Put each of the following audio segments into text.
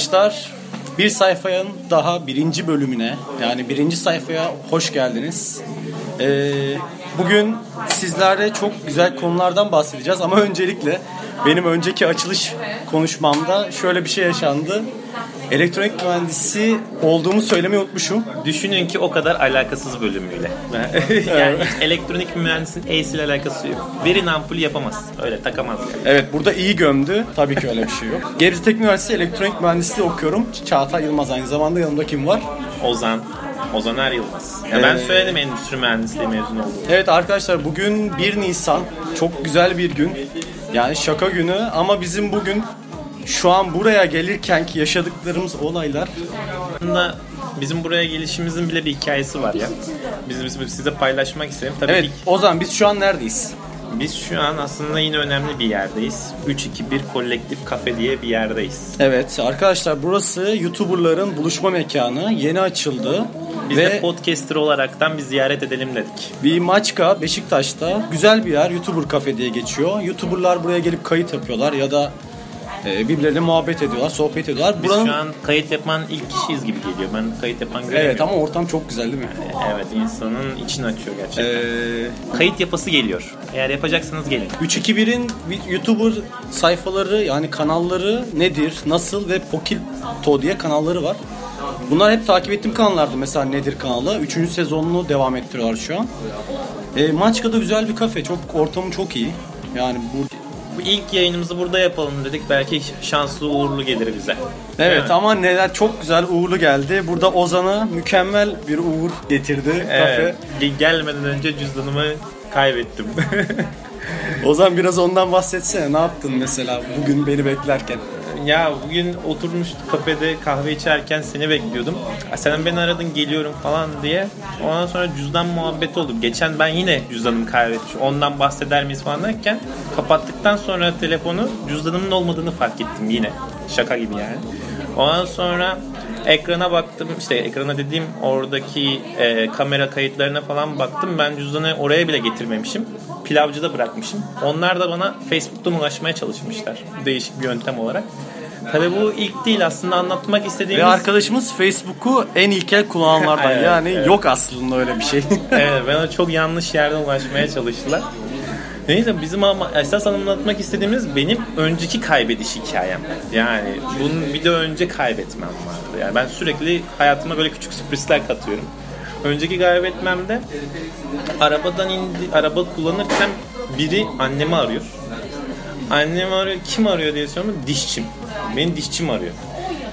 Arkadaşlar bir sayfanın daha birinci bölümüne yani birinci sayfaya hoş geldiniz. Ee, bugün sizlerle çok güzel konulardan bahsedeceğiz ama öncelikle benim önceki açılış konuşmamda şöyle bir şey yaşandı. Elektronik mühendisi olduğumu söylemeyi unutmuşum. Düşünün ki o kadar alakasız bölümüyle. yani hiç elektronik mühendisin ile alakası yok. Verin ampulü yapamaz. Öyle takamaz yani. Evet burada iyi gömdü. Tabii ki öyle bir şey yok. Gebze Teknik Üniversitesi elektronik mühendisliği okuyorum. Çağatay Yılmaz aynı zamanda yanımda kim var? Ozan. Ozan Er Yılmaz. Ya ben Ee, söyledim endüstri mühendisliği mezun olduğumu. Evet arkadaşlar bugün 1 Nisan. Çok güzel bir gün. Yani şaka günü ama bizim bugün şu an buraya gelirken ki yaşadıklarımız olaylar Aslında bizim buraya gelişimizin bile bir hikayesi var ya. Bizim, bizim size paylaşmak istedim. Tabii Evet ilk- Ozan biz şu an neredeyiz? biz şu an aslında yine önemli bir yerdeyiz. 321 Kolektif Kafe diye bir yerdeyiz. Evet arkadaşlar burası YouTuber'ların buluşma mekanı. Yeni açıldı. Biz Ve de podcaster olaraktan bir ziyaret edelim dedik. bir Maçka Beşiktaş'ta güzel bir yer YouTuber kafe diye geçiyor. YouTuber'lar buraya gelip kayıt yapıyorlar ya da e, birbirleriyle muhabbet ediyorlar, sohbet ediyorlar. Biz Buranın- şu an kayıt yapan ilk kişiyiz gibi geliyor. Ben kayıt yapan göremiyorum. Evet ama ortam çok güzel değil mi? Evet insanın için açıyor gerçekten. Ee, Kayıt yapası geliyor. Eğer yapacaksanız gelin. 321'in YouTuber sayfaları yani kanalları nedir, nasıl ve Pokito diye kanalları var. Bunlar hep takip ettiğim kanallardı mesela Nedir kanalı. Üçüncü sezonunu devam ettiriyorlar şu an. E, Maçka'da güzel bir kafe. Çok ortamı çok iyi. Yani Bu ilk yayınımızı burada yapalım dedik. Belki şanslı uğurlu gelir bize. Evet mi? ama neler çok güzel uğurlu geldi. Burada Ozan'a mükemmel bir uğur getirdi kafe. Evet. Ge- Gelmeden önce cüzdanımı kaybettim. Ozan biraz ondan bahsetsene. Ne yaptın mesela bugün beni beklerken? Ya bugün oturmuştuk kafede kahve içerken seni bekliyordum. "Ha, Sen beni aradın geliyorum falan diye. Ondan sonra cüzdan muhabbeti oldu. Geçen ben yine cüzdanımı kaybetmişim. Ondan bahseder miyiz falan derken kapattıktan sonra telefonu cüzdanımın olmadığını fark ettim yine. Şaka gibi yani. Ondan sonra ekrana baktım. işte ekrana dediğim oradaki e, kamera kayıtlarına falan baktım. Ben cüzdanı oraya bile getirmemişim. Pilavcıda bırakmışım. Onlar da bana Facebook'tan ulaşmaya çalışmışlar. Değişik bir yöntem olarak. Tabii bu ilk değil aslında anlatmak istediğimiz... Ve arkadaşımız Facebook'u en ilkel kullananlardan. Evet, yani evet. yok aslında öyle bir şey. evet bana çok yanlış yerden ulaşmaya çalıştılar. Neyse bizim ama esas anlatmak istediğimiz benim önceki kaybediş hikayem. Yani bunun bir de önce kaybetmem vardı. Yani ben sürekli hayatıma böyle küçük sürprizler katıyorum. Önceki kaybetmemde arabadan indi, araba kullanırken biri annemi arıyor. Annem arıyor. Kim arıyor diye soruyorum. Dişçim. Beni dişçim arıyor.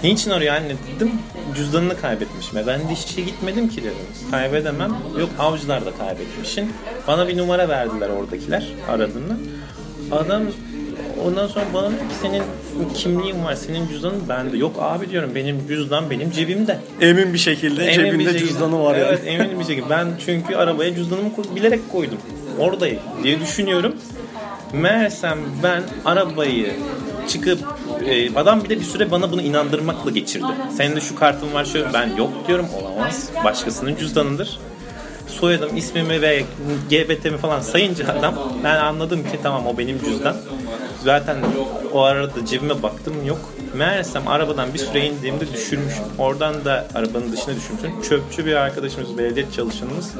Niçin arıyor anne dedim. Cüzdanını kaybetmişim. E ben dişçiye gitmedim ki dedim. Kaybedemem. Yok avcılar da kaybetmişsin. Bana bir numara verdiler oradakiler aradığında. Adam ondan sonra bana dedi ki senin kimliğin var, senin cüzdanın bende. Yok abi diyorum benim cüzdan benim cebimde. Emin bir şekilde Emin cebinde bir şekilde- cüzdanı var Evet yani. emin bir şekilde. Ben çünkü arabaya cüzdanımı bilerek koydum. Oradayım diye düşünüyorum. Meğersem ben arabayı çıkıp e, adam bir de bir süre bana bunu inandırmakla geçirdi. Senin de şu kartın var şöyle ben yok diyorum olamaz. Başkasının cüzdanıdır. Soyadım, ismimi ve GBT'mi falan sayınca adam ben anladım ki tamam o benim cüzdan. Zaten o arada cebime baktım yok. Meğersem arabadan bir süre indiğimde düşürmüşüm. Oradan da arabanın dışına düşürmüşüm. Çöpçü bir arkadaşımız, belediye çalışanımız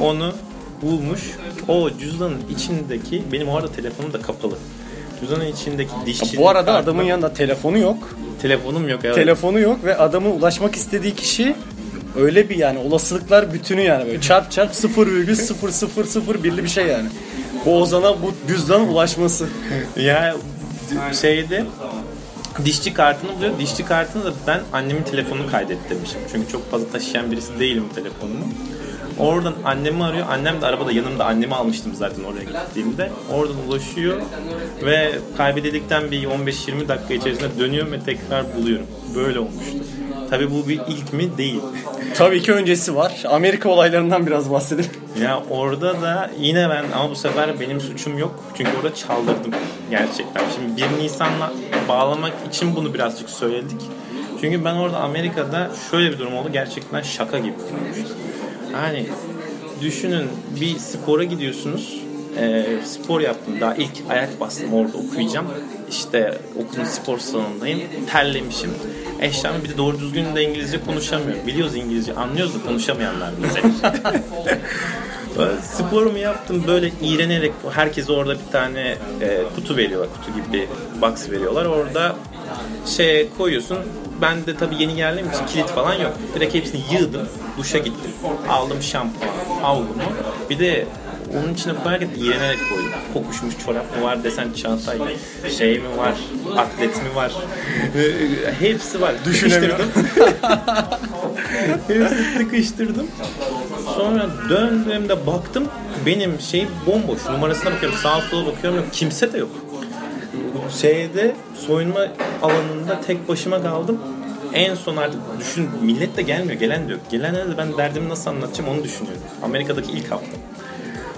onu bulmuş. O cüzdanın içindeki, benim orada telefonum da kapalı. Cüzdanın içindeki dişçi. Bu arada adamın yanında telefonu yok. telefonum yok. Evet. Telefonu yok ve adamın ulaşmak istediği kişi öyle bir yani olasılıklar bütünü yani böyle çarp çarp 0,0001'li bir şey yani. Bu Ozan'a bu cüzdan ulaşması. Ya şeyde dişçi kartını buluyor. Dişçi kartını da ben annemin telefonunu kaydet demişim. Çünkü çok fazla taşıyan birisi değilim telefonumu. Oradan annemi arıyor. Annem de arabada yanımda. Annemi almıştım zaten oraya gittiğimde. Oradan ulaşıyor ve kaybedildikten bir 15-20 dakika içerisinde dönüyorum ve tekrar buluyorum. Böyle olmuştu. Tabii bu bir ilk mi? Değil. Tabii ki öncesi var. Amerika olaylarından biraz bahsedeyim. Ya orada da yine ben ama bu sefer benim suçum yok. Çünkü orada çaldırdım gerçekten. Şimdi 1 Nisan'la bağlamak için bunu birazcık söyledik. Çünkü ben orada Amerika'da şöyle bir durum oldu. Gerçekten şaka gibi olmuştu. Yani düşünün bir spora gidiyorsunuz. e, spor yaptım. Daha ilk ayak bastım orada okuyacağım. İşte okulun spor salonundayım. Terlemişim. Eşyam bir de doğru düzgün de İngilizce konuşamıyorum. Biliyoruz İngilizce, anlıyoruz da konuşamayanlar bize. Sporumu yaptım böyle iğrenerek herkese orada bir tane e, kutu veriyorlar. Kutu gibi bir box veriyorlar. Orada şey koyuyorsun. Ben de tabii yeni geldiğim için kilit falan yok. Direkt hepsini yığdım. Duşa gittim. Aldım şampuan, havlumu. Bir de onun içine koyarken iğrenerek koydum. Kokuşmuş çorap mı var desen Çağatay şey mi var, atlet mi var. Hepsi var. Düşünemiyorum. Hepsini tıkıştırdım. Sonra döndüğümde baktım benim şey bomboş. Numarasına bakıyorum sağa sola bakıyorum yok. Kimse de yok. Şeyde soyunma alanında tek başıma kaldım. En son artık düşün millet de gelmiyor. Gelen de yok. Gelenlere de ben derdimi nasıl anlatacağım onu düşünüyorum. Amerika'daki ilk hafta.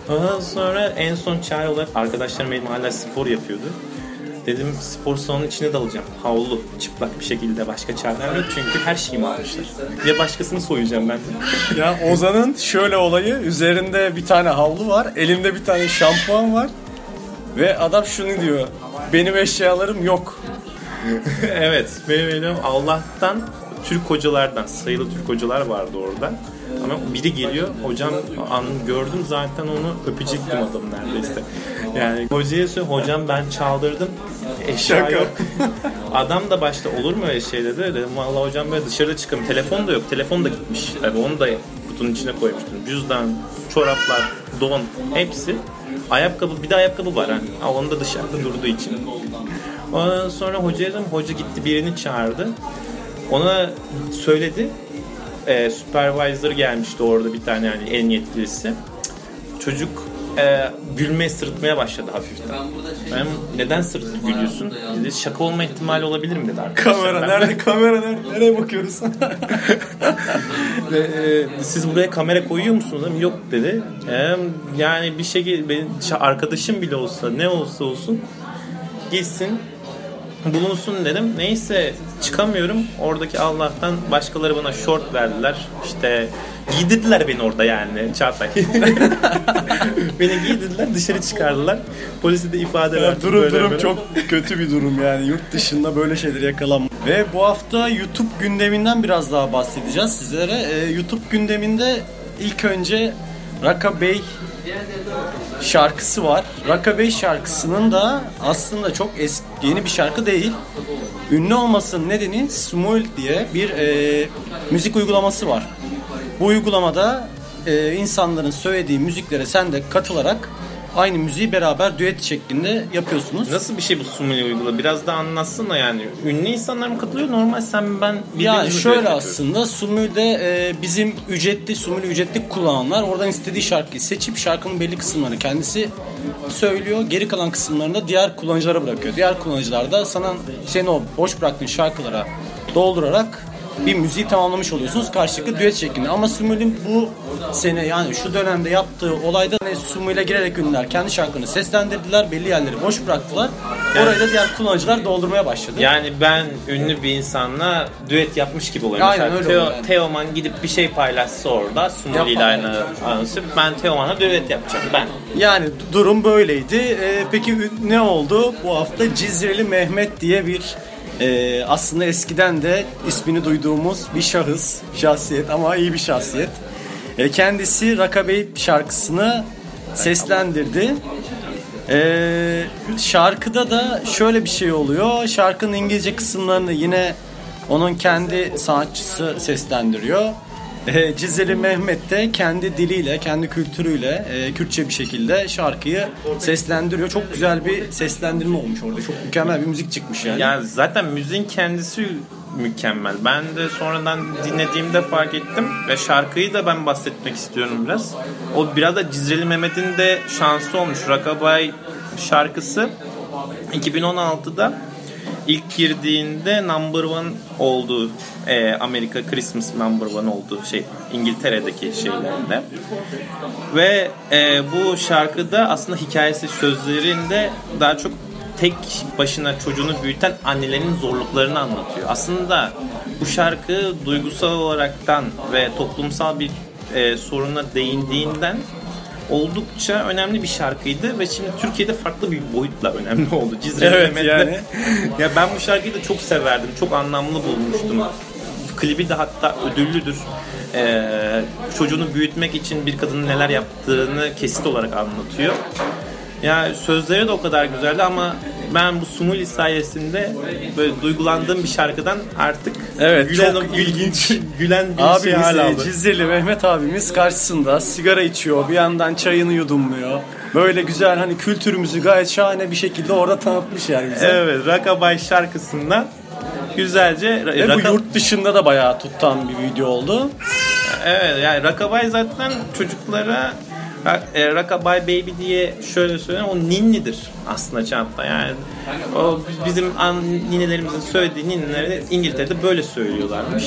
Ondan sonra en son çare olarak arkadaşlarım benim hala spor yapıyordu. Dedim spor salonunun içine dalacağım. Havlu, çıplak bir şekilde başka çareler yok çünkü her şeyimi almışlar. Ya başkasını soyacağım ben. Ya Ozan'ın şöyle olayı üzerinde bir tane havlu var, elinde bir tane şampuan var ve adam şunu diyor. Benim eşyalarım yok. evet benim elim Allah'tan Türk hocalardan sayılı Türk hocalar vardı orada. Ama biri geliyor hocam an gördüm zaten onu öpecektim adam neredeyse. Yani hocaya söyle hocam ben çaldırdım eşya yok. Adam da başta olur mu öyle şey dedi. Dedim valla hocam böyle dışarıda çıkın. Telefon da yok. Telefon da gitmiş. Tabii onu da kutunun içine koymuştum. Cüzdan, çoraplar, don hepsi. Ayakkabı bir de ayakkabı var. Hani. Ha, onu da dışarıda durduğu için. Ondan sonra hocaya dedim. Hoca gitti birini çağırdı. Ona söyledi. Ee, supervisor gelmişti orada bir tane yani en yetkilisi. Çocuk e, gülmeye sırıtmaya başladı hafiften. Ben neden sırıtıp gülüyorsun? Dedi şaka olma ihtimali olabilir mi dedi arkadaşlar. Kamera Ben- nerede? Kamera nerede? Nereye bakıyoruz? Ve, e, siz buraya kamera koyuyor musunuz? Dedim, Yok dedi. E, yani bir şekilde benim arkadaşım bile olsa ne olsa olsun gitsin bulunsun dedim. Neyse çıkamıyorum. Oradaki Allah'tan başkaları bana short verdiler. İşte giydirdiler beni orada yani Çağatay. beni giydirdiler dışarı çıkardılar. Polise de ifade Ya verdim. durum böyle durum böyle. çok kötü bir durum yani yurt dışında böyle şeyler yakalanma. Ve bu hafta YouTube gündeminden biraz daha bahsedeceğiz sizlere. Ee, YouTube gündeminde ilk önce Raka Bey şarkısı var. Raka Bey şarkısının da aslında çok eski, yeni bir şarkı değil. Ünlü olmasının nedeni Smule diye bir e, müzik uygulaması var. Bu uygulamada e, insanların söylediği müziklere sen de katılarak aynı müziği beraber düet şeklinde yapıyorsunuz. Nasıl bir şey bu Sumili uygula? Biraz daha anlatsana yani. Ünlü insanlar mı katılıyor? Normal sen ben Ya şöyle aslında Sumül'de e, bizim ücretli Sumül ücretli kullananlar oradan istediği şarkıyı seçip şarkının belli kısımlarını kendisi söylüyor. Geri kalan kısımlarını da diğer kullanıcılara bırakıyor. Diğer kullanıcılar da sana senin o boş bıraktığın şarkılara doldurarak bir müziği tamamlamış oluyorsunuz karşılıklı düet şeklinde. Ama Sumül'ün bu sene yani şu dönemde yaptığı olayda hani Sumül'e girerek ünlüler kendi şarkını seslendirdiler. Belli yerleri boş bıraktılar. Orayı da diğer kullanıcılar doldurmaya başladı. Yani ben ünlü bir insanla düet yapmış gibi oluyorum. Aynen Mesela öyle Teo, yani. Teoman gidip bir şey paylaşsa orada Sumuli ile aynı anısı. Ben Teoman'a düet yapacağım ben. Yani durum böyleydi. Ee, peki ne oldu? Bu hafta Cizreli Mehmet diye bir e, aslında eskiden de ismini duyduğumuz bir şahıs, şahsiyet ama iyi bir şahsiyet. E, kendisi Rakabey şarkısını seslendirdi. E, şarkıda da şöyle bir şey oluyor. Şarkının İngilizce kısımlarını yine onun kendi sanatçısı seslendiriyor. E, Cizeli Mehmet de kendi diliyle, kendi kültürüyle e, Kürtçe bir şekilde şarkıyı seslendiriyor. Çok güzel bir seslendirme olmuş orada. Çok mükemmel bir müzik çıkmış yani. Yani zaten müziğin kendisi mükemmel. Ben de sonradan dinlediğimde fark ettim ve şarkıyı da ben bahsetmek istiyorum biraz. O biraz da Cizreli Mehmet'in de şansı olmuş. Rakabay şarkısı 2016'da ilk girdiğinde number one oldu e, Amerika Christmas number one oldu şey İngiltere'deki şeylerinde ve e, bu şarkıda aslında hikayesi sözlerinde daha çok tek başına çocuğunu büyüten annelerin zorluklarını anlatıyor. Aslında bu şarkı duygusal olaraktan ve toplumsal bir e, soruna değindiğinden oldukça önemli bir şarkıydı ve şimdi Türkiye'de farklı bir boyutla önemli oldu. Cizre Evet, Mehmet'le- yani. ya ben bu şarkıyı da çok severdim. Çok anlamlı bulmuştum. Klibi de hatta ödüllüdür. Ee, çocuğunu büyütmek için bir kadının neler yaptığını kesit olarak anlatıyor. Ya sözleri de o kadar güzeldi ama ben bu Sumuli sayesinde böyle duygulandığım bir şarkıdan artık Evet, gülen, çok ilginç. gülen bir şey Abimiz hal e, aldı. Mehmet abimiz karşısında sigara içiyor. Bir yandan çayını yudumluyor. Böyle güzel hani kültürümüzü gayet şahane bir şekilde orada tanıtmış yani bize. Evet, Rockabye şarkısından güzelce Ve bu Rock- yurt dışında da bayağı tutan bir video oldu. Evet yani Rockabye zaten çocuklara e, Baby diye şöyle söyleyeyim o ninnidir aslında Çağatay yani o bizim an, ninelerimizin söylediği ninnileri İngiltere'de böyle söylüyorlarmış.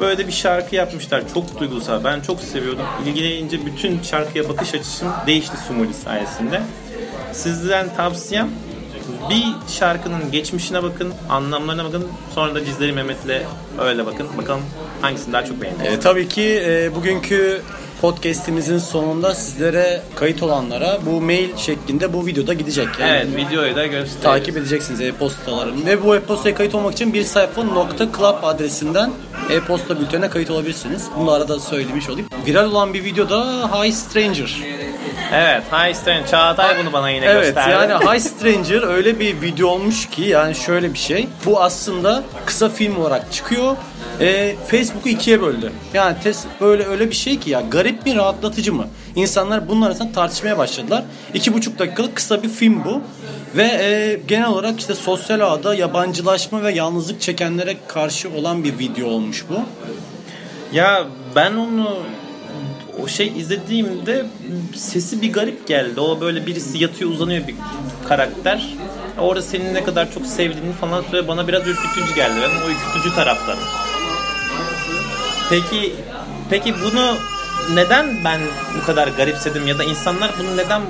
Böyle de bir şarkı yapmışlar çok duygusal ben çok seviyordum ilgileyince bütün şarkıya bakış açım değişti Sumuli sayesinde. Sizden tavsiyem bir şarkının geçmişine bakın, anlamlarına bakın. Sonra da Cizleri Mehmet'le öyle bakın. Bakalım hangisini daha çok beğendiniz. E, tabii ki e, bugünkü podcast'imizin sonunda sizlere kayıt olanlara bu mail şeklinde bu videoda gidecek. Yani Evet videoyu da göstereyim. takip edeceksiniz e-postalarını. Ve bu e-postaya kayıt olmak için bir sayfa nokta club adresinden e-posta bültenine kayıt olabilirsiniz. Bunu arada söylemiş olayım. Viral olan bir videoda Hi Stranger. Evet High Strain Çağatay bunu bana yine Evet gösterdi. yani Hi Stranger öyle bir video olmuş ki yani şöyle bir şey. Bu aslında kısa film olarak çıkıyor. E, Facebook'u ikiye böldü. Yani tes, böyle öyle bir şey ki ya garip mi rahatlatıcı mı? İnsanlar bunun arasında tartışmaya başladılar. İki buçuk dakikalık kısa bir film bu. Ve e, genel olarak işte sosyal ağda yabancılaşma ve yalnızlık çekenlere karşı olan bir video olmuş bu. Ya ben onu o şey izlediğimde sesi bir garip geldi. O böyle birisi yatıyor uzanıyor bir karakter. Orada senin ne kadar çok sevdiğini falan söyle bana biraz ürkütücü geldi. Ben o ürkütücü taraftarım. Peki peki bunu neden ben bu kadar garipsedim ya da insanlar bunu neden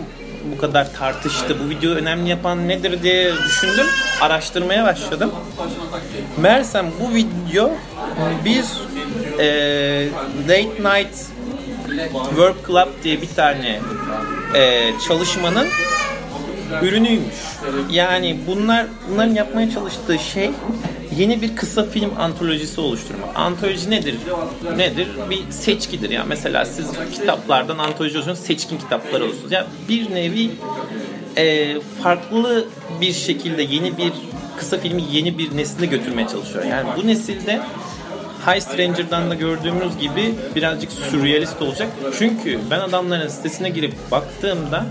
bu kadar tartıştı? Bu videoyu önemli yapan nedir diye düşündüm. Araştırmaya başladım. Meğersem bu video bir e, late night work club diye bir tane e, çalışmanın ürünüymüş. Yani bunlar bunların yapmaya çalıştığı şey yeni bir kısa film antolojisi oluşturmak. Antoloji nedir? Nedir? Bir seçkidir. Yani mesela siz kitaplardan antoloji olursunuz, seçkin kitaplar olursunuz. Yani bir nevi e, farklı bir şekilde yeni bir kısa filmi yeni bir nesline götürmeye çalışıyor. Yani bu nesilde High Stranger'dan da gördüğümüz gibi birazcık sürrealist olacak. Çünkü ben adamların sitesine girip baktığımda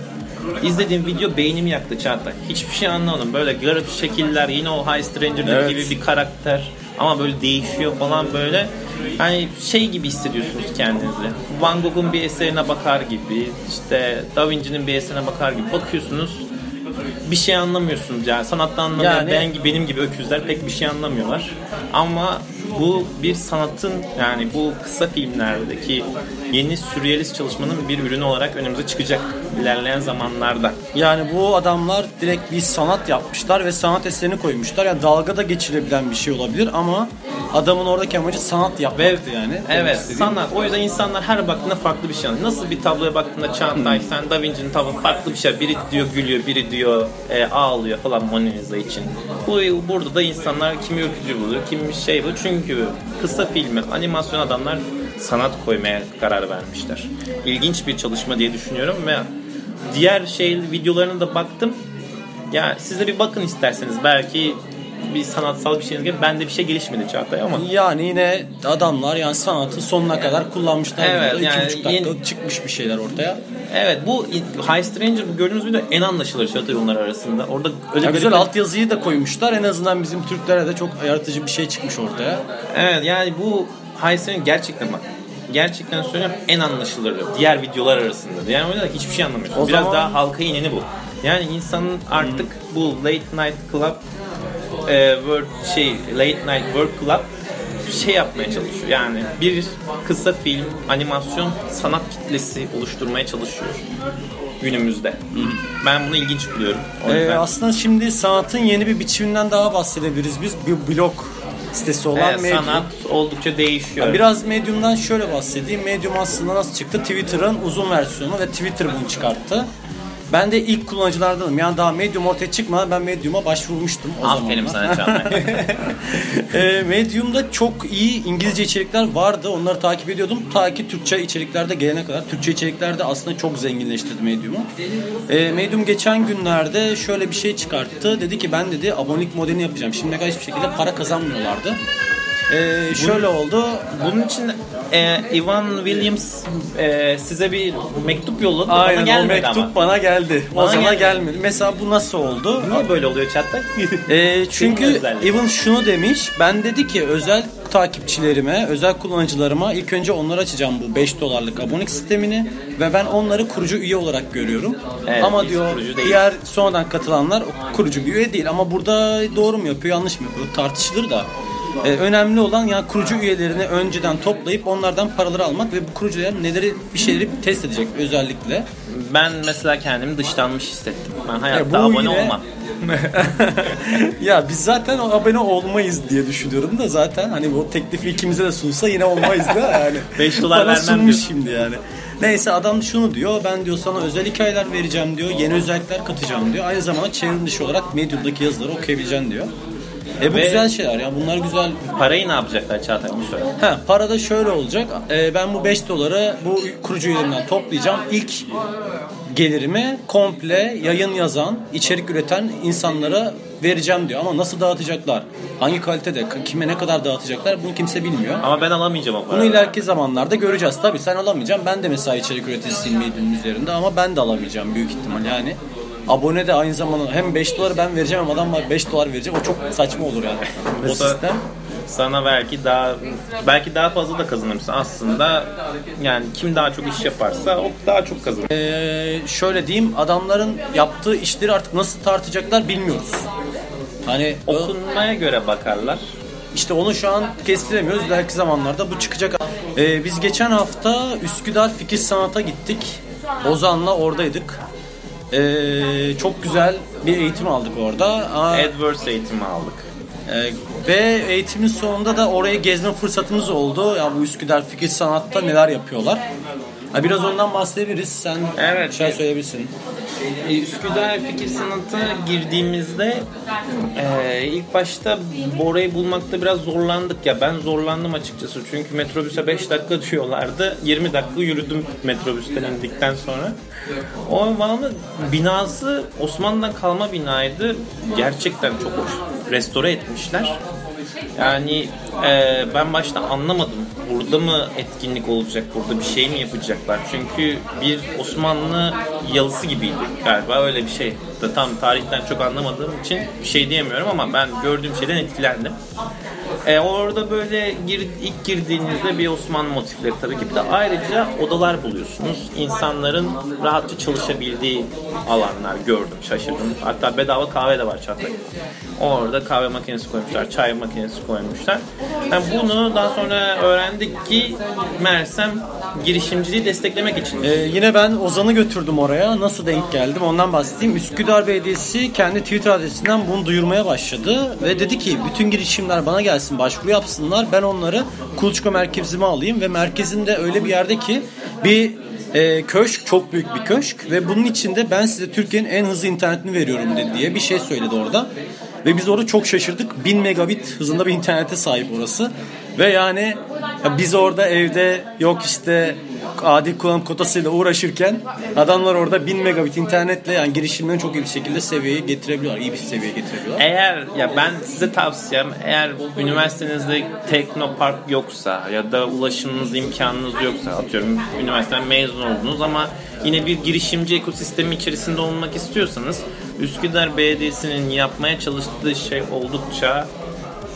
izlediğim video beynimi yaktı Çağatay. Hiçbir şey anlamadım. Böyle garip şekiller, yine o High Stranger'daki Evet. gibi bir karakter ama böyle değişiyor falan böyle. Hani şey gibi hissediyorsunuz kendinizi. Van Gogh'un bir eserine bakar gibi, işte Da Vinci'nin bir eserine bakar gibi bakıyorsunuz. Bir şey anlamıyorsunuz yani sanattan anlamayan Yani- ben gibi benim gibi öküzler pek bir şey anlamıyorlar. Ama bu bir sanatın yani bu kısa filmlerdeki yeni sürrealist çalışmanın bir ürünü olarak önümüze çıkacak ilerleyen zamanlarda. Yani bu adamlar direkt bir sanat yapmışlar ve sanat eserini koymuşlar. Yani dalga da geçilebilen bir şey olabilir ama adamın oradaki amacı sanat yapmaktı yani. Evet İstediğim- sanat. O yüzden insanlar her baktığında farklı bir şey anlıyor. Nasıl bir tabloya baktığında Çağatay, sen Da Vinci'nin tablo farklı bir şey. Biri diyor gülüyor, biri diyor e, ağlıyor falan Mona Lisa için. Bu, burada da insanlar kimi ürkütücü buluyor, kimi şey bu. Çünkü kısa filmi, animasyon adamlar sanat koymaya karar vermişler. İlginç bir çalışma diye düşünüyorum ve diğer şey videolarına da baktım. Ya siz de bir bakın isterseniz belki bir sanatsal bir şeyiniz gibi bende bir şey gelişmedi Çağatay ama Yani yine adamlar yani sanatı sonuna kadar kullanmışlar. Evet, burada. İki yani yeni- çıkmış bir şeyler ortaya. Evet bu High Stranger bu gördüğünüz video en anlaşılır Çağatay onlar arasında. Orada öyle Ya güzel bir- altyazıyı da koymuşlar. En azından bizim Türklere de çok yaratıcı bir şey çıkmış ortaya. Evet yani bu High Stranger gerçekten bak gerçekten söylüyorum en anlaşılır diğer videolar arasında. O yüzden hiçbir şey anlamıyorsun. O Biraz zaman- daha halka ineni bu. Yani insanın artık bu Late Night Club e, work, şey Late Night Work Club şey yapmaya çalışıyor. Yani bir kısa film, animasyon sanat kitlesi oluşturmaya çalışıyor günümüzde. Ben bunu ilginç buluyorum. Ee, aslında şimdi sanatın yeni bir biçiminden daha bahsedebiliriz biz. Bir blog sitesi olan Evet, Medium. sanat oldukça değişiyor. Biraz Medium'dan şöyle bahsedeyim. Medium aslında nasıl çıktı? Twitter'ın uzun versiyonu ve Twitter bunu çıkarttı. Ben de ilk kullanıcılardanım. Yani daha Medium ortaya çıkmadan ben Medium'a başvurmuştum o Aferin zamanlar. sana Çağatay. E, Medium'da çok iyi İngilizce içerikler vardı. Onları takip ediyordum. Ta ki Türkçe içeriklerde gelene kadar. Türkçe içeriklerde aslında çok zenginleştirdi Medium'u. E, Medium geçen günlerde şöyle bir şey çıkarttı. Dedi ki ben dedi abonelik modelini yapacağım. Şimdiye kadar hiçbir şekilde para kazanmıyorlardı. E, şöyle oldu. Bunun için e, Ivan Williams e, size bir mektup yolladı. bana Aynen o gelmedi mektup ama. bana geldi. O Bana zaman gelmedi. gelmedi. Mesela bu nasıl oldu? Niye böyle oluyor Çağatay? Ee, çünkü. Evan şunu demiş. Ben dedi ki özel takipçilerime, özel kullanıcılarıma ilk önce onları açacağım bu 5 dolarlık abonelik sistemini ve ben onları kurucu üye olarak görüyorum. Evet, ama diyor diğer sonradan katılanlar kurucu bir üye değil ama burada doğru mu yapıyor, yanlış mı yapıyor tartışılır da. Ee, önemli olan yani kurucu üyelerini önceden toplayıp onlardan paraları almak ve bu kurucular neleri bir şeyleri test edecek özellikle. ben mesela kendimi dışlanmış hissettim. Ben hayatta Ya bu abone yine- olmam. ya biz zaten o abone olmayız diye düşünüyorum da zaten hani bu teklifi ikimize de sunsa yine olmayız da yani. Beş dolar Bana vermem diyor. şimdi yani. Neyse adam şunu diyor ben diyor sana özel hikayeler vereceğim diyor yeni özellikler katacağım diyor. Aynı zamanda çevrim dışı olarak Medium'daki yazıları okuyabileceksin diyor. E bu Ve- güzel şeyler ya bunlar güzel. Parayı ne yapacaklar Çağatay bunu söyle. Ha para da şöyle olacak. E, ben bu 5 doları bu kurucu üyelerimden toplayacağım. İlk gelirimi komple yayın yazan, içerik üreten insanlara vereceğim diyor. Ama nasıl dağıtacaklar? Hangi kalitede, kime ne kadar dağıtacaklar bunu kimse bilmiyor. Ama ben alamayacağım o Bunu parayı. ileriki zamanlarda göreceğiz. Tabii sen alamayacaksın. Ben de mesela içerik üreticisiyim Medium üzerinde ama ben de alamayacağım büyük ihtimal yani. Abone de aynı zamanda hem 5 doları ben vereceğim hem adam var 5 dolar verecek. O çok saçma olur yani. O sistem. Sana belki daha belki daha fazla da kazanırsın. Aslında yani kim daha çok iş yaparsa o daha çok kazanır. Ee, şöyle diyeyim adamların yaptığı işleri artık nasıl tartacaklar bilmiyoruz. Hani o, Okunmaya göre bakarlar. işte onu şu an kestiremiyoruz. İleriki zamanlarda bu çıkacak. Ee, biz geçen hafta Üsküdar Fikir Sanat'a gittik. Ozan'la oradaydık. Ee, çok güzel bir eğitim aldık orada. Aa, AdWords eğitimi aldık. Ee, ve eğitimin sonunda da orayı gezme fırsatımız oldu. Ya bu Üsküdar Fikir Sanat'ta neler yapıyorlar. Ha, biraz ondan bahsedebiliriz. Sen Evet. şey söyleyebilirsin. Ee, Üsküdar Fikir Sanat'a girdiğimizde e, ilk başta orayı bulmakta biraz zorlandık ya. Ben zorlandım açıkçası. Çünkü metrobüse 5 dakika diyorlardı. 20 dakika yürüdüm metrobüsten indikten sonra. O bana binası Osmanlı'dan kalma binaydı. Gerçekten çok hoş. Restore etmişler. Yani e, ben başta anlamadım. Burada mı etkinlik olacak? Burada bir şey mi yapacaklar? Çünkü bir Osmanlı yalısı gibiydi galiba öyle bir şey. Da tam tarihten çok anlamadığım için bir şey diyemiyorum ama ben gördüğüm şeyden etkilendim. E, orada böyle gir, ilk girdiğinizde bir Osmanlı motifleri tabii ki. Bir de ayrıca odalar buluyorsunuz. İnsanların rahatça çalışabildiği alanlar gördüm, şaşırdım. Hatta bedava kahve de var Çatlak. Orada kahve makinesi koymuşlar, çay makinesi koymuşlar. Yani bunu daha sonra öğrendik ki Mersem girişimciliği desteklemek için. Ee, yine ben Ozan'ı götürdüm oraya. Nasıl denk geldim ondan bahsedeyim. Üsküdar Belediyesi kendi Twitter adresinden bunu duyurmaya başladı. Ve dedi ki bütün girişimler bana gelsin başvuru yapsınlar. Ben onları Kuluçka merkezime alayım. Ve merkezinde öyle bir yerde ki bir e, köşk çok büyük bir köşk. Ve bunun içinde ben size Türkiye'nin en hızlı internetini veriyorum dedi diye bir şey söyledi orada. Ve biz orada çok şaşırdık. 1000 megabit hızında bir internete sahip orası. Ve yani ya biz orada evde yok işte adil kullanım kotasıyla uğraşırken adamlar orada 1000 megabit internetle yani girişimlerini çok iyi bir şekilde seviyeye getirebiliyorlar. iyi bir seviyeye getirebiliyorlar. Eğer ya ben size tavsiyem eğer üniversitenizde teknopark yoksa ya da ulaşımınız imkanınız yoksa atıyorum üniversiteden mezun oldunuz ama yine bir girişimci ekosistemi içerisinde olmak istiyorsanız Üsküdar Belediyesi'nin yapmaya çalıştığı şey oldukça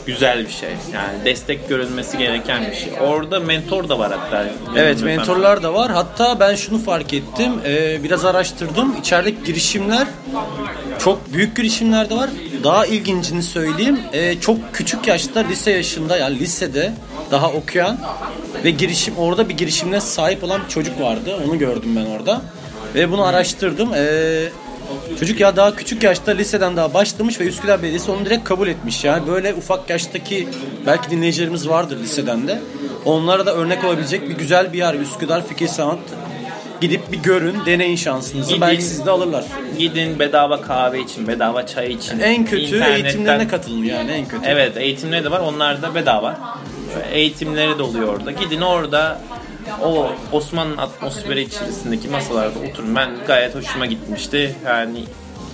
güzel bir şey. Yani destek görülmesi gereken bir şey. Orada mentor da var hatta. Evet mentorlar da var. Hatta ben şunu fark ettim. Ee, biraz araştırdım. İçerideki girişimler çok büyük girişimler de var. Daha ilgincini söyleyeyim. Ee, çok küçük yaşta lise yaşında yani lisede daha okuyan ve girişim orada bir girişimine sahip olan bir çocuk vardı. Onu gördüm ben orada. Ve bunu araştırdım. Ee, Çocuk ya daha küçük yaşta liseden daha başlamış ve Üsküdar Belediyesi onu direkt kabul etmiş. Yani böyle ufak yaştaki belki dinleyicilerimiz vardır liseden de. Onlara da örnek olabilecek bir güzel bir yer Üsküdar Fikir Sanat. Gidip bir görün, deneyin şansınızı. Gidin. Belki sizi de alırlar. Gidin bedava kahve için, bedava çay için. En kötü internetten- eğitimlerine katılın yani en kötü. Evet eğitimleri de var. Onlar da bedava. Eğitimleri de oluyor orada. Gidin orada o Osmanlı atmosferi içerisindeki masalarda oturun. Ben gayet hoşuma gitmişti. Yani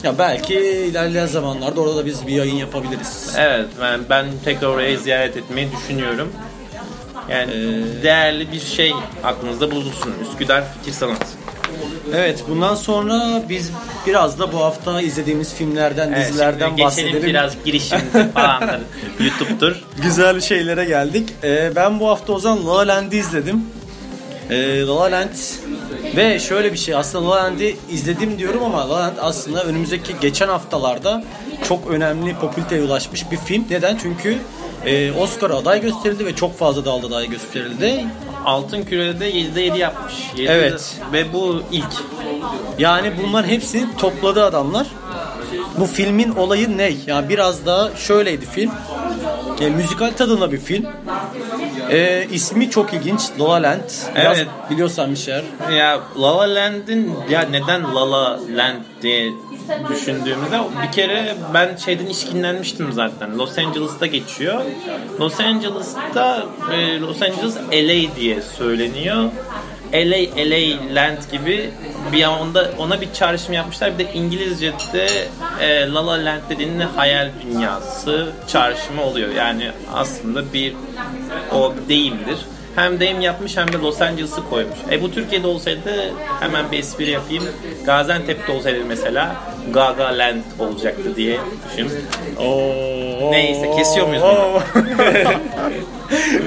Ya belki ilerleyen zamanlarda orada da biz bir yayın yapabiliriz. evet ben, ben tekrar oraya ziyaret etmeyi düşünüyorum. Yani değerli bir şey aklınızda bulunsun. Üsküdar Fikir Sanat. Evet bundan sonra biz biraz da bu hafta izlediğimiz filmlerden, Evet, dizilerden geçelim bahsedelim. biraz girişimdir falandır. YouTube'dur. Güzel şeylere geldik. Ee, ben bu hafta o zaman La Land'i izledim. Ee, La La Land ve şöyle bir şey aslında La La Land'i izledim diyorum ama La La Land aslında önümüzdeki geçen haftalarda çok önemli popülariteye ulaşmış bir film. Neden? Çünkü e, Oscar aday gösterildi ve çok fazla dalda aday gösterildi. Altın Küre'de 7'de 7 yapmış. 7'de Evet. Ve bu ilk. Yani bunların hepsini topladı adamlar. Bu filmin olayı ne? Yani biraz daha şöyleydi film. E, müzikal tadında bir film. E, ismi çok ilginç. La La Land. Biraz Evet. biliyorsan bir şeyler. Ya La La Land'in ya neden La La Land diye düşündüğümde bir kere ben şeyden işkinlenmiştim zaten. Los Angeles'ta geçiyor. Los Angeles'ta e, Los Angeles LA diye söyleniyor. LA LA Land gibi bir anda ona bir çağrışım yapmışlar. Bir de İngilizce'de e, La La Land dediğinde hayal dünyası çağrışımı oluyor. Yani aslında bir o deyimdir. Hem deyim yapmış hem de Los Angeles'ı koymuş. E bu Türkiye'de olsaydı hemen bir espri yapayım. Gaziantep'te olsaydı mesela Gaga Land olacaktı diye düşün. Neyse, kesiyor muyuz bunu?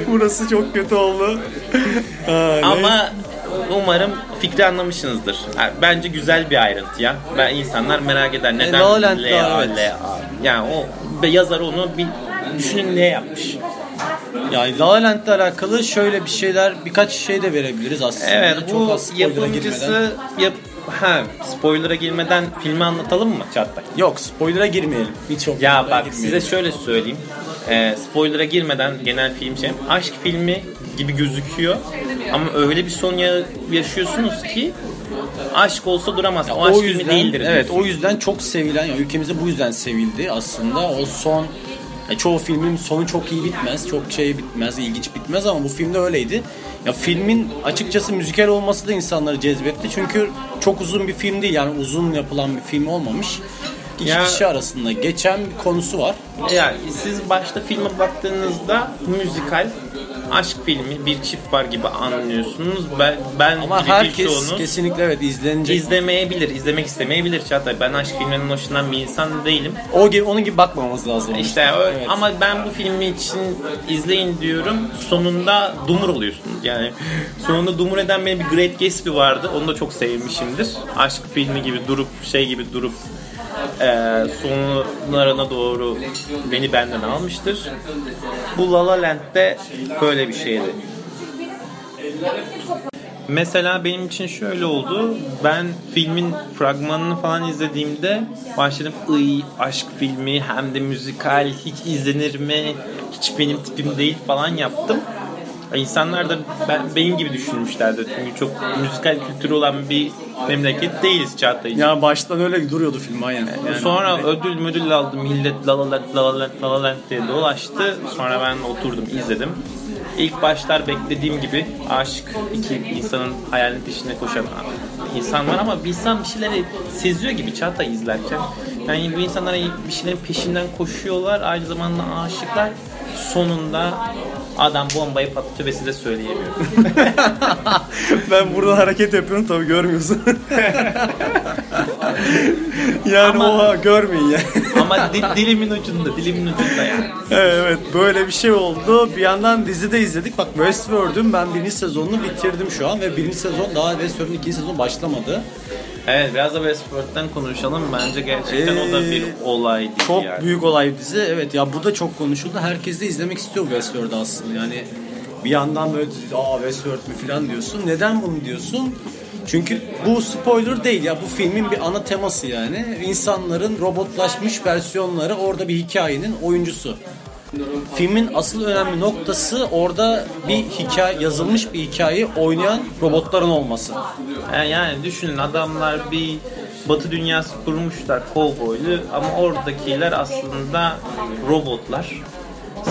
Burası çok kötü oldu. Ama umarım fikri anlamışsınızdır. Yani bence güzel bir ayrıntı ya. Ben insanlar merak eder neden La La Land da, A, evet. Yani o yazar onu bir düşünün ne yapmış. Yani La La Land'le alakalı şöyle bir şeyler birkaç şey de verebiliriz aslında. Evet Çok bu az spoiler'a yapımcısı girmeden. yap ha spoiler'a girmeden filmi anlatalım mı Çağatay? Yok spoiler'a girmeyelim. Hiç yok. Ya bak size şöyle söyleyeyim. Ee, spoiler'a girmeden genel film şey aşk filmi gibi gözüküyor ama öyle bir son ya- yaşıyorsunuz ki aşk olsa duramaz. o aşk filmi değildir. Evet diyorsun. o yüzden çok sevilen ya ülkemizde bu yüzden sevildi aslında. O son ya çoğu filmin sonu çok iyi bitmez. Çok şey bitmez, ilginç bitmez ama bu filmde öyleydi. Ya filmin açıkçası müzikal olması da insanları cezbetti. Çünkü çok uzun bir film değil. Yani uzun yapılan bir film olmamış. İki Ya- kişi arasında geçen bir konusu var. Yani siz başta filme baktığınızda müzikal aşk filmi bir çift var gibi anlıyorsunuz. Ben, ben Ama gibi herkes birçoğunuz kesinlikle evet izlenecek. izlemeyebilir, izlemek istemeyebilir Çağatay. Ben aşk filmlerinin hoşlanan bir insan değilim. o gibi onun gibi bakmamamız lazım. İşte Evet. ama ben bu filmi için izleyin diyorum. Sonunda dumur oluyorsunuz. Yani sonunda dumur eden benim bir Great Gatsby vardı. Onu da çok sevmişimdir. Aşk filmi gibi durup şey gibi durup e, sonlarına doğru beni benden almıştır. Bu La La Land'de böyle bir şeydi. Mesela benim için şöyle oldu. Ben filmin fragmanını falan izlediğimde başladım ıy aşk filmi hem de müzikal hiç izlenir mi? Hiç benim tipim değil falan yaptım. İnsanlar da ben, benim gibi düşünmüşlerdi. Çünkü çok müzikal kültürü olan bir memleket değiliz Çağatay. Ya baştan öyle duruyordu film aynen. Yani- Sonra ödül müdül aldı millet La La La La La La Land diye dolaştı. Sonra ben oturdum izledim. İlk başlar beklediğim gibi aşk iki insanın hayalinin peşine koşan insan var ama bir insan bir şeyleri seziyor gibi Çağatay izlerken. Yani bu insanlar bir şeylerin peşinden koşuyorlar. Aynı zamanda aşıklar sonunda adam bombayı patlatıyor ve size söyleyemiyor. ben buradan hareket yapıyorum tabii görmüyorsun. yani Ama- oha görmeyin ya. ama di- dilimin ucunda, dilimin ucunda yani. evet böyle bir şey oldu. Bir yandan dizide izledik. Bak Westworld'ün ben birinci sezonunu bitirdim şu an ve birinci sezon daha Westworld'un ikinci sezonu başlamadı. Evet biraz da Westworld'den konuşalım. Bence gerçekten o da bir Ee, olaydı Çok yani. büyük olay dizi. Evet ya burada çok konuşuldu. Herkes de izlemek istiyor Westworld'u aslında. Yani Bir yandan böyle aa Westworld mü falan diyorsun. Neden bunu diyorsun? Çünkü bu spoiler değil ya bu filmin bir ana teması yani. İnsanların robotlaşmış versiyonları orada bir hikayenin oyuncusu. Filmin asıl önemli noktası orada bir hikaye yazılmış bir hikayeyi oynayan robotların olması. Yani, yani düşünün adamlar bir batı dünyası kurmuşlar kovboylu ama oradakiler aslında robotlar.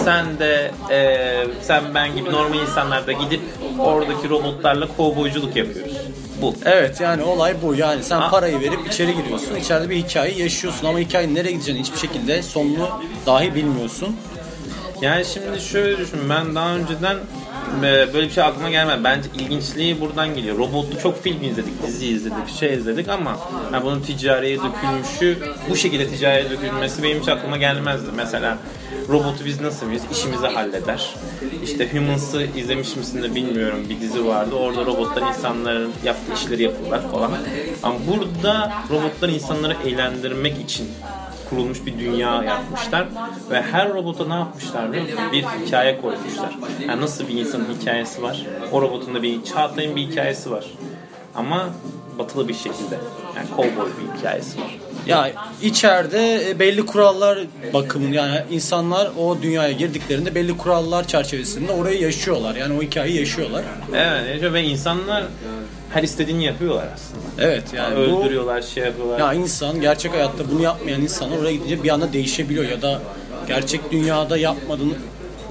Sen de e, sen ben gibi normal insanlar da gidip oradaki robotlarla kovboyculuk yapıyoruz. Bu. Evet yani olay bu. Yani sen parayı verip içeri giriyorsun. içeride bir hikaye yaşıyorsun ama hikayenin nereye gideceğini hiçbir şekilde sonunu dahi bilmiyorsun. Yani şimdi şöyle düşün ben daha önceden böyle bir şey aklıma gelmedi. Bence ilginçliği buradan geliyor. Robotlu çok film izledik, dizi izledik, şey izledik ama yani bunun ticariye dökülmüşü, bu şekilde ticariye dökülmesi benim hiç aklıma gelmezdi. Mesela robotu biz nasıl mıyız? İşimizi halleder. İşte Humans'ı izlemiş misin de bilmiyorum bir dizi vardı. Orada robotlar insanların yaptığı işleri yapıyorlar falan. Ama burada robotlar insanları eğlendirmek için kurulmuş bir dünya yapmışlar ve her robota ne yapmışlar? Bir hikaye koymuşlar. Yani nasıl bir insanın hikayesi var? O robotun da bir Çağatay'ın bir hikayesi var. Ama batılı bir şekilde. Yani kovboy bir hikayesi var. Ya içeride e, belli kurallar bakımın yani insanlar o dünyaya girdiklerinde belli kurallar çerçevesinde orayı yaşıyorlar. Yani o hikayeyi yaşıyorlar. Evet yaşıyor ve insanlar her istediğini yapıyorlar aslında. Evet yani bu Öldürüyorlar, şey yapıyorlar. ya insan gerçek hayatta bunu yapmayan insanlar oraya gidince bir anda değişebiliyor ya da gerçek dünyada yapmadığını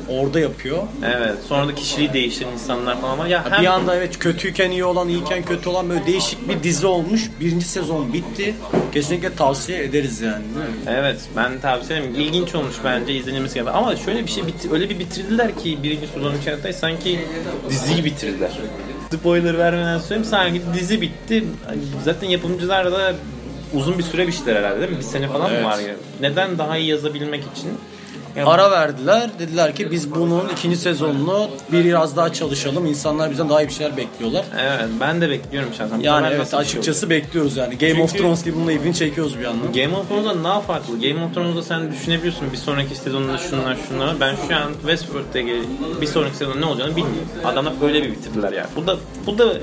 orada yapıyor. Evet. Sonra da kişiliği değiştiren insanlar falan var. Ya Bir hem anda evet kötüyken iyi olan, iyiyken kötü olan böyle değişik bir dizi olmuş. Birinci sezon bitti. Kesinlikle tavsiye ederiz yani. Evet ben tavsiye ederim. İlginç olmuş bence izlenilmesi gerekiyor. Ama şöyle bir şey öyle bir bitirdiler ki birinci sezonun içerisinde sanki diziyi bitirdiler. Spoiler vermeden söyleyeyim sanki dizi bitti. Zaten yapımcılar da uzun bir süre biçtiler herhalde değil mi? Bir sene falan Evet. mı var ya? Neden daha iyi yazabilmek için? Ara verdiler. Dediler ki biz bunun ikinci sezonunu biraz daha çalışalım. İnsanlar bizden daha iyi bir şeyler bekliyorlar. Evet ben de bekliyorum şahsen. Yani sefer evet şey açıkçası bekliyoruz yani. Game of Çünkü- Thrones gibi bununla ipini çekiyoruz bir yandan. Game of Thrones'da daha farklı. Game of Thrones'da sen düşünebiliyorsun bir sonraki sezonda şunlar şunlar. Ben şu an Westworld'de gel- bir sonraki sezonda ne olacağını bilmiyorum. Adamlar öyle bir bitirdiler yani. Bu da bu da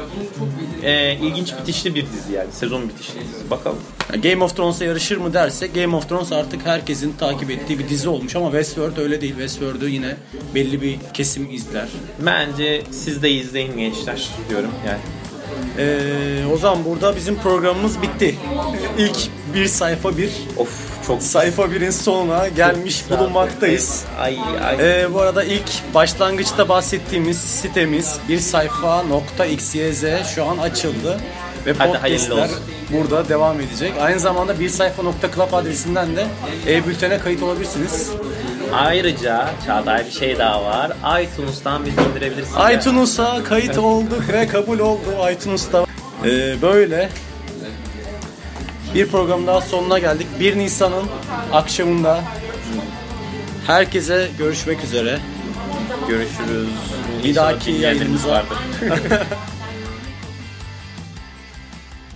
e, ilginç bitişli bir dizi yani. Sezon bitişli dizi. Bakalım. Yani Game of Thrones'a yarışır mı dersek Game of Thrones artık herkesin takip ettiği bir dizi olmuş ama Westworld öyle değil. Westworld'u yine belli bir kesim izler. Bence siz de izleyin gençler diyorum yani. Ee, o zaman burada bizim programımız bitti. İlk bir sayfa bir Of çok sayfa birin sonuna gelmiş bulunmaktayız. Ay ay. Ee, bu arada ilk başlangıçta bahsettiğimiz sitemiz bir sayfa.xyz şu an açıldı. Ve podcastler burada devam edecek. Aynı zamanda bir sayfa.club adresinden de e-bültene kayıt olabilirsiniz. Ayrıca Çağatay bir şey daha var. iTunes'tan bizi indirebilirsiniz. iTunes'a kayıt olduk ve kabul oldu iTunes'ta. Ee, böyle bir program daha sonuna geldik. 1 Nisan'ın akşamında herkese görüşmek üzere. Görüşürüz. Bir İnşallah dahaki dinleyenlerimiz yayınımıza- vardır.